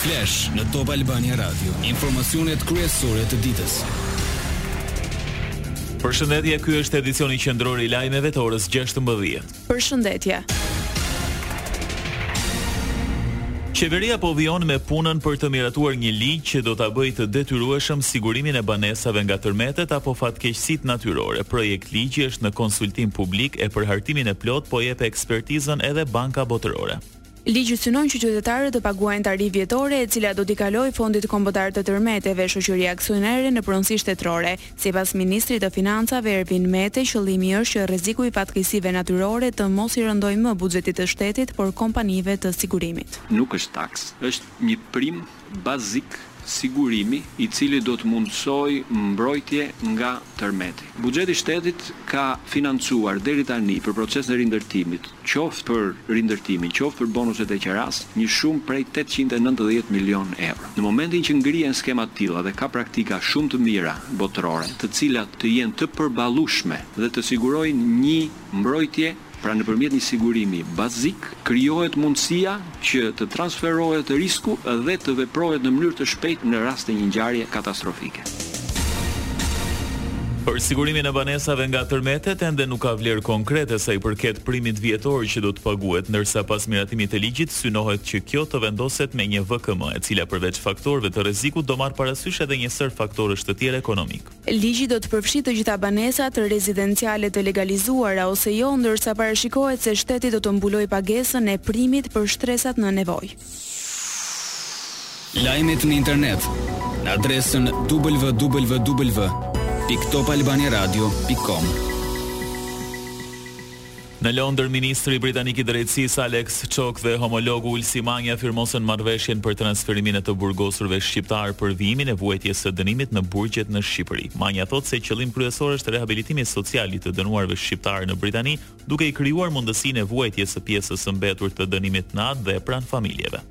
Flash në Top Albania Radio, informacionet kryesore të ditës. Përshëndetje, ky është edicioni qendror i lajmeve të orës 16. Përshëndetje. Qeveria po vijon me punën për të miratuar një ligj që do ta bëjë të detyrueshëm sigurimin e banesave nga tërmetet apo fatkeqësitë natyrore. Projektligji është në konsultim publik e për hartimin e plotë po jep ekspertizën edhe Banka Botërore. Ligji synon që qytetarët të paguajnë tarifë vjetore e cila do t'i kalojë Fondit Kombëtar të Tërmeteve, shoqëri aksionere në pronësi shtetërore. Sipas ministrit të Financave, Ervin Mete, qëllimi është që rreziku i fatkeqësive natyrore të mos i rëndojë më buxhetit të shtetit, por kompanive të sigurimit. Nuk është taksë, është një prim bazik sigurimi i cili do të mundësojë mbrojtje nga tërmeti. Buxheti i shtetit ka financuar deri tani për procesin e rindërtimit, qoftë për rindërtimin, qoftë për bonuset e qerasë, një shumë prej tetëqind e nëntëdhjetë milionë euro. Në momentin që ngrihen skema të tilla dhe ka praktika shumë të mira botërore, të cilat të jenë të përballueshme dhe të sigurojnë një mbrojtje, Pra nëpërmjet një sigurimi bazik krijohet mundësia që të transferohet risku dhe të veprohet në mënyrë të shpejtë në rast të një ngjarje katastrofike. Për sigurimin e banesave nga tërmetet ende nuk ka vlerë konkrete sa i përket primit vjetor që do të paguhet, ndërsa pas miratimit të ligjit synohet që kjo të vendoset me një VKM, e cila përveç faktorëve të rrezikut do marrë parasysh edhe një sërë faktorësh të tjerë ekonomikë. Ligji do të përfshijë të gjitha banesat rezidenciale të legalizuara ose jo, ndërsa parashikohet se shteti do të mbulojë pagesën e primit për shtresat në nevojë. Lajmet në internet në adresën www.topalbaniaradio.com. Në Londër, ministri britanik i Drejtësisë, Alex Chalk dhe homologu Ulsi Manja firmosën marrëveshjen për transferimin e të burgosurve shqiptarë për vijimin e vuajtjes së dënimit në burgjet në Shqipëri. Manja thotë se qëllim kryesor është rehabilitimi social i të dënuarve shqiptarë në Britani, duke i krijuar mundësinë e vuajtjes së pjesës së mbetur të dënimit në atdhe pranë familjeve.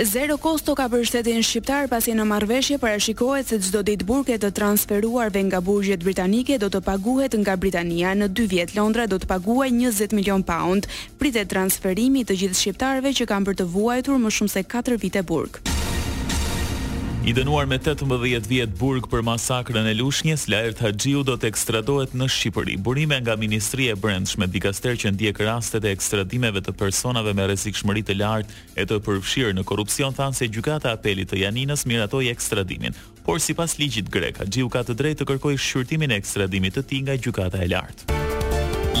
Zero kosto ka për shtetin shqiptar pasi në marrëveshje parashikohet se çdo ditë burg e të transferuarve nga burgjet britanike do të paguhet nga Britania. Në dy vjet Londra do të paguajë njëzet milion paund. Pritet transferimi i të gjithë shqiptarëve që kanë për të vuajtur më shumë se katër vite burg. I dënuar me tetëmbëdhjetë vjet burg për masakrën e Lushnjes, Laert Haxhiu do të ekstradohet në Shqipëri. Burime nga Ministria e Brendshme, dikaster që ndjek rastet e ekstradimeve të personave me rrezikshmëri të lartë e të përfshirë në korrupsion thanë se Gjykata e Apelit të Janinës miratoi ekstradimin. Por sipas ligjit grek, Haxhiu ka të drejtë të kërkojë shqyrtimin e ekstradimit të tij nga Gjykata e Lartë.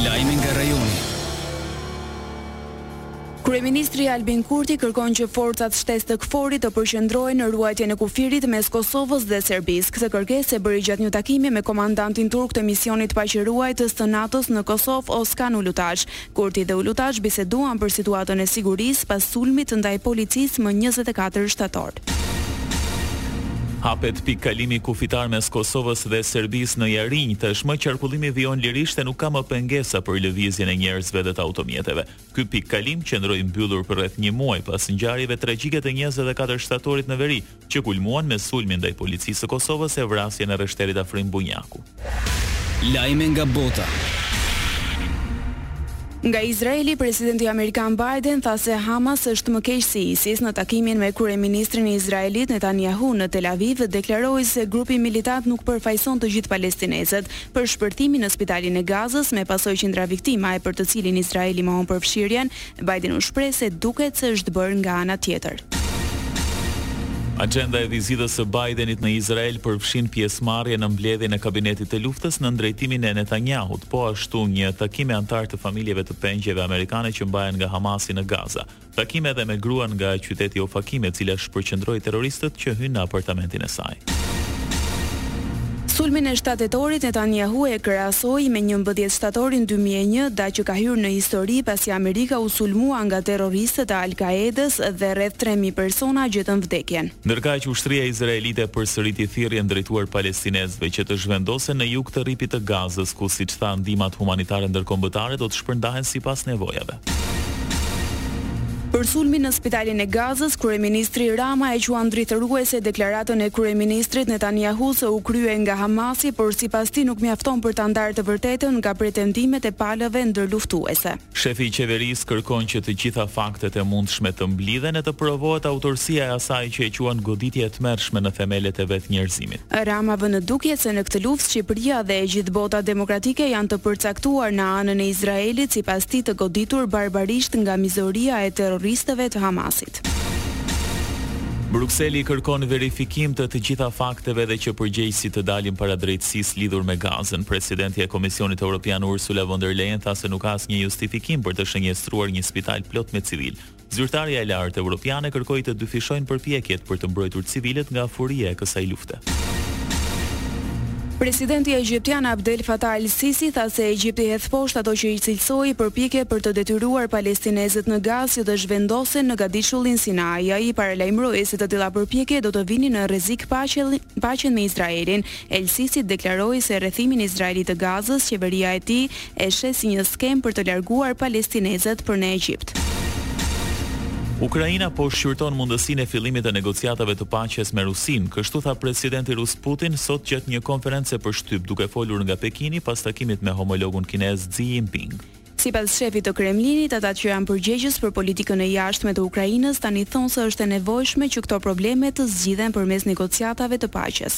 Lajme nga rajoni. Kryeministri Albin Kurti kërkon që forcat shtesë të KFOR-it të përqendrohen në ruajtjen e kufirit mes Kosovës dhe Serbisë. Këtë kërkesë e bëri gjatë një takimi me komandantin turk të misionit paqeruajtës të NATO-s në Kosovë, Ozkan Ulutash. Kurti dhe Ulutash biseduan për situatën e sigurisë pas sulmit ndaj policisë më njëzet e katër shtator. Hapet pikëkalimi kufitar mes Kosovës dhe Serbisë në Jarinjë. Tashmë qarkullimi vijon lirisht e nuk ka më pengesa për lëvizjen e njerëzve dhe të automjeteve. Ky pikëkalim qëndroi mbyllur për rreth një muaj pas ngjarjeve tragjike të njëzet e katër shtatorit në veri, që kulmuan me sulmin ndaj Policisë së Kosovës e vrasjen e rreshterit Afrim Bunjaku. Lajme nga bota. Nga Izraeli, presidenti amerikan Biden tha se Hamas është më keq si ISIS në takimin me kryeministrin e Izraelit Netanyahu në Tel Aviv, deklaroi se grupi militant nuk përfaqëson të gjithë palestinezët për shpërthimin në spitalin e Gazës me pasojë qindra viktima e për të cilin Izraeli mohon përfshirjen Biden u shpreh se duket se është bërë nga ana tjetër. Axhenda e vizitës së Bidenit në Izrael përfshin pjesëmarrje në mbledhjen e kabinetit të luftës nën drejtimin e Netanyahut, po ashtu një takim me anëtarë të familjeve të pengjeve amerikane që mbahen nga Hamasi në Gaza. Takim edhe me gruan nga qyteti Ofakim, e cila shpërqendroi terroristët që hynë në apartamentin e saj. Sulmin e shtatë tetorit Netanyahu e krahasoi me njëmbëdhjetë shtatorin dy mijë e një, datë që ka hyrë në histori pasi Amerika u sulmua nga terroristët e Al-Kaedës dhe rreth tre mijë persona gjetën vdekjen. Ndërkaq, ushtria izraelite përsëriti thirrjen drejtuar palestinezëve që të zhvendosen në jug të Rripit të Gazës, ku siç tha ndihmat humanitare ndërkombëtare do të shpërndahen sipas nevojave. Për sulmin në spitalin e Gazës, kryeministri Rama e quan drithëruese deklaratën e kryeministrit Netanyahu se u krye nga Hamasi, por sipas tij nuk mjafton për ta ndarë të vërtetën nga pretendimet e palëve ndërluftuese. Shefi i qeverisë kërkon që të gjitha faktet e mundshme të mblidhen e të provohet autorësia e asaj që e quan goditje e tmerrshme në themelet e vetë njerëzimit. Rama vë në dukje se në këtë luftë Shqipëria dhe e gjithë bota demokratike janë të përcaktuar në anën e Izraelit sipas tij të goditur barbarisht nga mizoria e terroristëve të Hamasit. Brukseli kërkon verifikim të të gjitha fakteve dhe që përgjegjësit të dalin para drejtësisë lidhur me Gazën. Presidentja e Komisionit Europian Ursula von der Leyen tha se nuk ka asnjë justifikim për të shënjestruar një spital plot me civilë. Zyrtarja e lartë evropiane kërkoi të dyfishojnë përpjekjet për të mbrojtur civilët nga furia e kësaj lufte. Presidenti egjiptian Abdel Fattah el-Sisi tha se Egjipti hedh poshtë ato që i cilësoi përpjekje për të detyruar palestinezët në Gazë që të zhvendosen në Gadishullin Sinai. Ai paralajmëroi se të tilla përpjekje do të vinin në rrezik paqen me Izraelin. El-Sisi deklaroi se rrethimin izraelit të Gazës, qeveria e tij e sheh si një skemë për të larguar palestinezët për në Egjipt. Ukraina po shqyrton mundësinë e fillimit të negociatave të paqes me Rusinë, kështu tha presidenti rus Putin sot gjatë një konference për shtyp, duke folur nga Pekini pas takimit me homologun kinez Xi Jinping. Sipas shefit të Kremlinit, ata që janë përgjegjës për politikën e jashtme të Ukrainës tani thonë se është e nevojshme që këto probleme të zgjidhen përmes negociatave të paqes.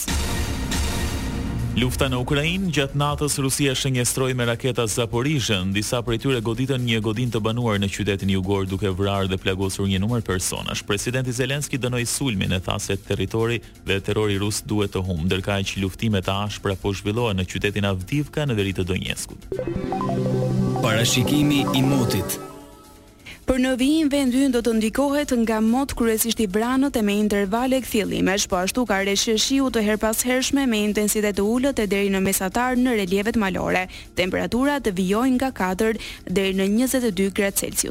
Lufta në Ukrainë, gjatë natës Rusia shënjestroi me raketa Zaporizhën, disa prej tyre goditën një godinë të banuar në qytetin jugor duke vrarë dhe plagosur një numër personash. Presidenti Zelenski dënoi sulmin e tha se territori dhe terrori rus duhet të humbë, ndërkaq luftime të ashpra po zhvillohen në qytetin Avdivka në veri të Donjeskut. Parashikimi i motit. Për në vijim vendi ynë do të ndikohet nga mot kryesisht i vranët e me intervale kthjellimesh, po ashtu ka reshje shiu të herëpashershme me intensitet të ulët e deri në mesatar në relievet malore, temperaturat vijojnë nga katër deri në njëzet e dy gradë Celsius.